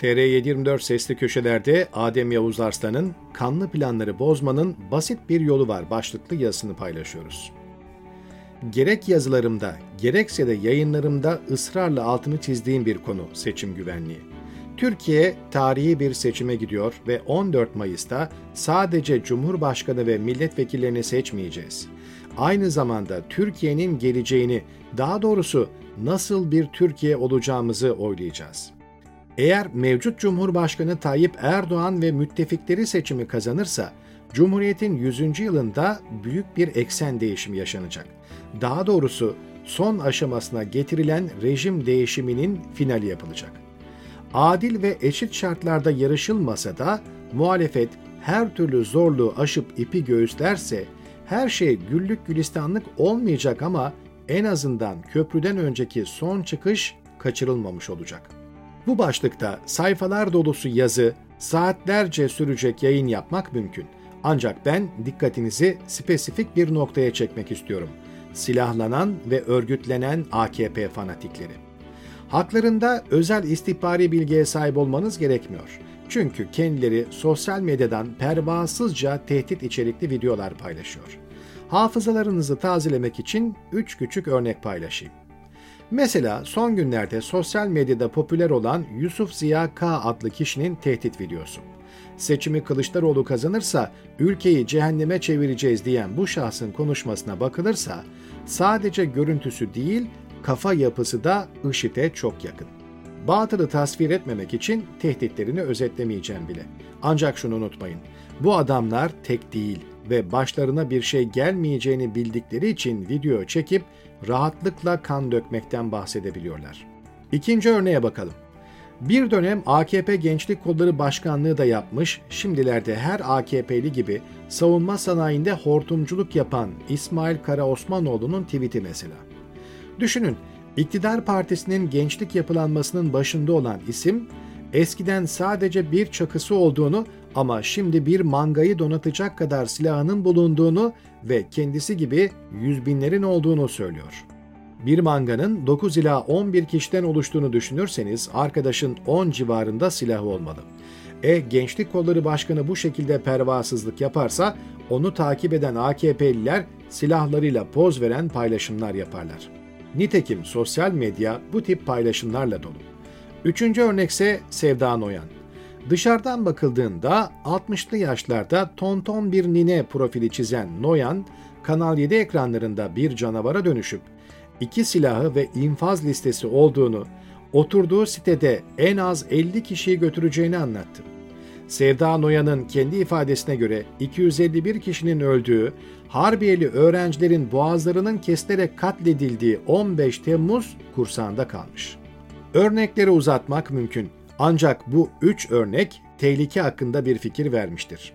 TR724 sesli köşelerde Adem Yavuz Arslan'ın Kanlı Planları Bozmanın Basit Bir Yolu Var başlıklı yazısını paylaşıyoruz. Gerek yazılarımda, gerekse de yayınlarımda ısrarla altını çizdiğim bir konu seçim güvenliği. Türkiye tarihi bir seçime gidiyor ve 14 Mayıs'ta sadece Cumhurbaşkanı ve milletvekillerini seçmeyeceğiz. Aynı zamanda Türkiye'nin geleceğini, daha doğrusu nasıl bir Türkiye olacağımızı oylayacağız. Eğer mevcut Cumhurbaşkanı Tayyip Erdoğan ve müttefikleri seçimi kazanırsa, Cumhuriyet'in 100. yılında büyük bir eksen değişimi yaşanacak. Daha doğrusu son aşamasına getirilen rejim değişiminin finali yapılacak. Adil ve eşit şartlarda yarışılmasa da muhalefet her türlü zorluğu aşıp ipi göğüslerse her şey güllük gülistanlık olmayacak ama en azından köprüden önceki son çıkış kaçırılmamış olacak.'' Bu başlıkta sayfalar dolusu yazı, saatlerce sürecek yayın yapmak mümkün. Ancak ben dikkatinizi spesifik bir noktaya çekmek istiyorum. Silahlanan ve örgütlenen AKP fanatikleri. Haklarında özel istihbari bilgiye sahip olmanız gerekmiyor. Çünkü kendileri sosyal medyadan pervasızca tehdit içerikli videolar paylaşıyor. Hafızalarınızı tazelemek için 3 küçük örnek paylaşayım. Mesela son günlerde sosyal medyada popüler olan Yusuf Ziya K adlı kişinin tehdit videosu. Seçimi Kılıçdaroğlu kazanırsa ülkeyi cehenneme çevireceğiz diyen bu şahsın konuşmasına bakılırsa sadece görüntüsü değil kafa yapısı da IŞİD'e çok yakın. Batılı tasvir etmemek için tehditlerini özetlemeyeceğim bile. Ancak şunu unutmayın. Bu adamlar tek değil ve başlarına bir şey gelmeyeceğini bildikleri için video çekip rahatlıkla kan dökmekten bahsedebiliyorlar. İkinci örneğe bakalım. Bir dönem AKP Gençlik Kolları Başkanlığı da yapmış, şimdilerde her AKP'li gibi savunma sanayinde hortumculuk yapan İsmail Kara Osmanoğlu'nun tweet'i mesela. Düşünün, iktidar partisinin gençlik yapılanmasının başında olan isim, eskiden sadece bir çakısı olduğunu ama şimdi bir mangayı donatacak kadar silahının bulunduğunu ve kendisi gibi yüz binlerin olduğunu söylüyor. Bir manganın 9 ila 11 kişiden oluştuğunu düşünürseniz arkadaşın 10 civarında silahı olmalı. E Gençlik Kolları Başkanı bu şekilde pervasızlık yaparsa onu takip eden AKP'liler silahlarıyla poz veren paylaşımlar yaparlar. Nitekim sosyal medya bu tip paylaşımlarla dolu. Üçüncü örnekse Sevda Noyan. Dışarıdan bakıldığında 60'lı yaşlarda tonton bir nine profili çizen Noyan, Kanal 7 ekranlarında bir canavara dönüşüp iki silahı ve infaz listesi olduğunu, oturduğu sitede en az 50 kişiyi götüreceğini anlattı. Sevda Noyan'ın kendi ifadesine göre 251 kişinin öldüğü, Harbiyeli öğrencilerin boğazlarının kesilerek katledildiği 15 Temmuz kursağında kalmış. Örnekleri uzatmak mümkün. Ancak bu üç örnek tehlike hakkında bir fikir vermiştir.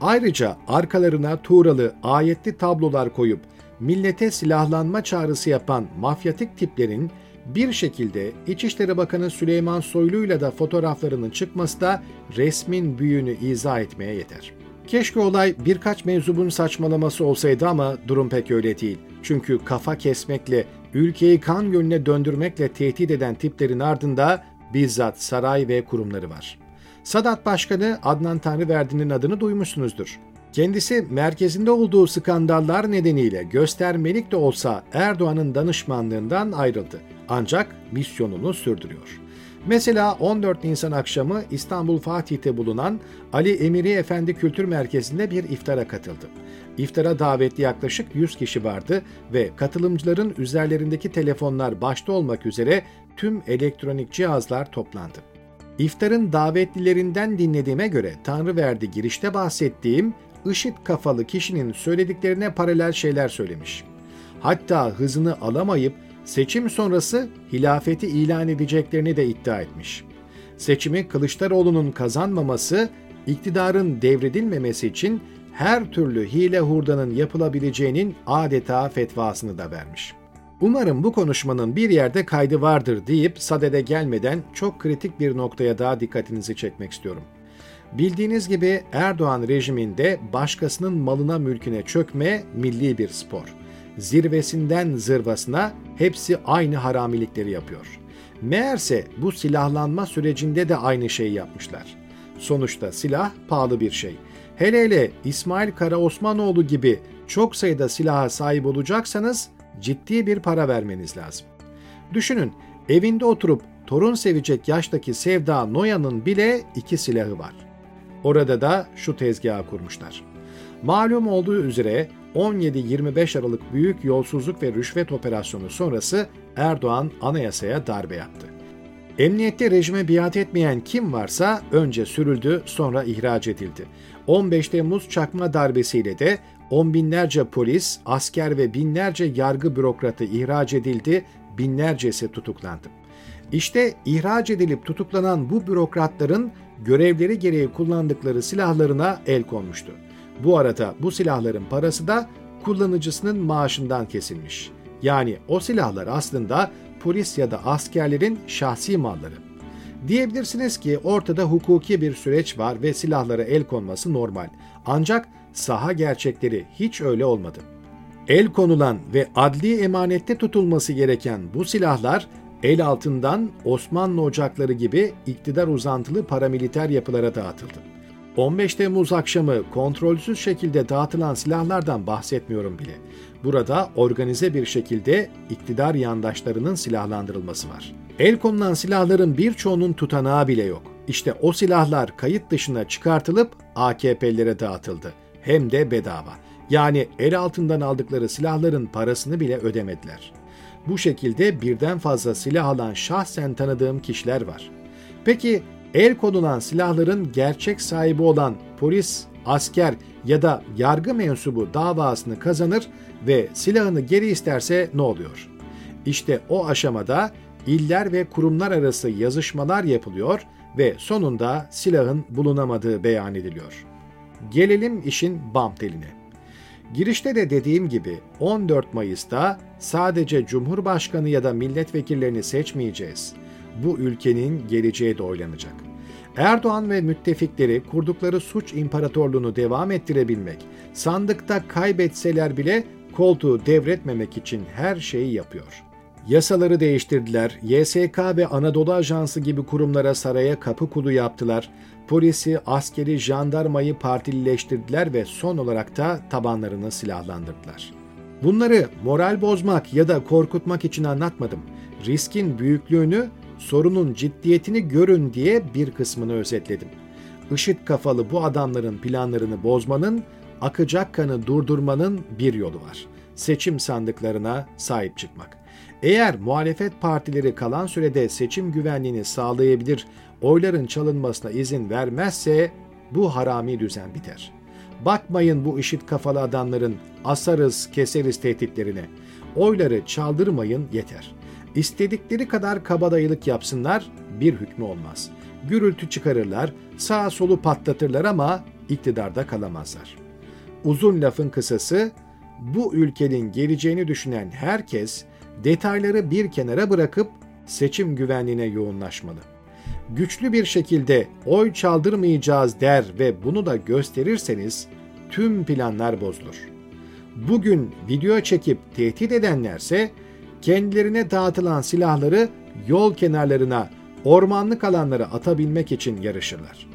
Ayrıca arkalarına tuğralı, ayetli tablolar koyup millete silahlanma çağrısı yapan mafyatik tiplerin bir şekilde İçişleri Bakanı Süleyman Soylu'yla da fotoğraflarının çıkması da resmin büyüğünü izah etmeye yeter. Keşke olay birkaç mevzubun saçmalaması olsaydı ama durum pek öyle değil. Çünkü kafa kesmekle, ülkeyi kan gölüne döndürmekle tehdit eden tiplerin ardında bizzat saray ve kurumları var. Sadat Başkanı Adnan Tanrıverdi'nin adını duymuşsunuzdur. Kendisi merkezinde olduğu skandallar nedeniyle göstermelik de olsa Erdoğan'ın danışmanlığından ayrıldı. Ancak misyonunu sürdürüyor. Mesela 14 Nisan akşamı İstanbul Fatih'te bulunan Ali Emiri Efendi Kültür Merkezi'nde bir iftara katıldı. İftara davetli yaklaşık 100 kişi vardı ve katılımcıların üzerlerindeki telefonlar başta olmak üzere tüm elektronik cihazlar toplandı. İftarın davetlilerinden dinlediğime göre Tanrı verdi girişte bahsettiğim IŞİD kafalı kişinin söylediklerine paralel şeyler söylemiş. Hatta hızını alamayıp seçim sonrası hilafeti ilan edeceklerini de iddia etmiş. Seçimi Kılıçdaroğlu'nun kazanmaması, iktidarın devredilmemesi için her türlü hile hurdanın yapılabileceğinin adeta fetvasını da vermiş. Umarım bu konuşmanın bir yerde kaydı vardır deyip sadede gelmeden çok kritik bir noktaya daha dikkatinizi çekmek istiyorum. Bildiğiniz gibi Erdoğan rejiminde başkasının malına mülküne çökme milli bir spor. Zirvesinden zırvasına hepsi aynı haramilikleri yapıyor. Meğerse bu silahlanma sürecinde de aynı şeyi yapmışlar. Sonuçta silah pahalı bir şey. Hele hele İsmail Karaosmanoğlu gibi çok sayıda silaha sahip olacaksanız ciddi bir para vermeniz lazım. Düşünün, evinde oturup torun sevecek yaştaki Sevda Noyan'ın bile iki silahı var. Orada da şu tezgahı kurmuşlar. Malum olduğu üzere 17-25 Aralık büyük yolsuzluk ve rüşvet operasyonu sonrası Erdoğan anayasaya darbe yaptı. Emniyette rejime biat etmeyen kim varsa önce sürüldü sonra ihraç edildi. 15 Temmuz çakma darbesiyle de on binlerce polis, asker ve binlerce yargı bürokratı ihraç edildi, binlercesi tutuklandı. İşte ihraç edilip tutuklanan bu bürokratların görevleri gereği kullandıkları silahlarına el konmuştu. Bu arada bu silahların parası da kullanıcısının maaşından kesilmiş. Yani o silahlar aslında polis ya da askerlerin şahsi malları. Diyebilirsiniz ki ortada hukuki bir süreç var ve silahlara el konması normal. Ancak saha gerçekleri hiç öyle olmadı. El konulan ve adli emanette tutulması gereken bu silahlar el altından Osmanlı ocakları gibi iktidar uzantılı paramiliter yapılara dağıtıldı. 15 Temmuz akşamı kontrolsüz şekilde dağıtılan silahlardan bahsetmiyorum bile. Burada organize bir şekilde iktidar yandaşlarının silahlandırılması var. El konulan silahların birçoğunun tutanağı bile yok. İşte o silahlar kayıt dışına çıkartılıp AKP'lere dağıtıldı. Hem de bedava. Yani el altından aldıkları silahların parasını bile ödemediler. Bu şekilde birden fazla silah alan şahsen tanıdığım kişiler var. Peki el konulan silahların gerçek sahibi olan polis, asker ya da yargı mensubu davasını kazanır ve silahını geri isterse ne oluyor? İşte o aşamada iller ve kurumlar arası yazışmalar yapılıyor ve sonunda silahın bulunamadığı beyan ediliyor. Gelelim işin bam teline. Girişte de dediğim gibi 14 Mayıs'ta sadece Cumhurbaşkanı ya da milletvekillerini seçmeyeceğiz. Bu ülkenin geleceği de oylanacak. Erdoğan ve müttefikleri kurdukları suç imparatorluğunu devam ettirebilmek, sandıkta kaybetseler bile koltuğu devretmemek için her şeyi yapıyor. Yasaları değiştirdiler, YSK ve Anadolu Ajansı gibi kurumlara saraya kapı kulu yaptılar, polisi, askeri, jandarmayı partilileştirdiler ve son olarak da tabanlarını silahlandırdılar. Bunları moral bozmak ya da korkutmak için anlatmadım. Riskin büyüklüğünü, sorunun ciddiyetini görün diye bir kısmını özetledim. Işıt kafalı bu adamların planlarını bozmanın, akacak kanı durdurmanın bir yolu var. Seçim sandıklarına sahip çıkmak. Eğer muhalefet partileri kalan sürede seçim güvenliğini sağlayabilir, oyların çalınmasına izin vermezse bu harami düzen biter. Bakmayın bu işit kafalı adamların asarız keseriz tehditlerine. Oyları çaldırmayın yeter. İstedikleri kadar kabadayılık yapsınlar bir hükmü olmaz. Gürültü çıkarırlar, sağ solu patlatırlar ama iktidarda kalamazlar. Uzun lafın kısası bu ülkenin geleceğini düşünen herkes detayları bir kenara bırakıp seçim güvenliğine yoğunlaşmalı. Güçlü bir şekilde oy çaldırmayacağız der ve bunu da gösterirseniz tüm planlar bozulur. Bugün video çekip tehdit edenlerse kendilerine dağıtılan silahları yol kenarlarına, ormanlık alanlara atabilmek için yarışırlar.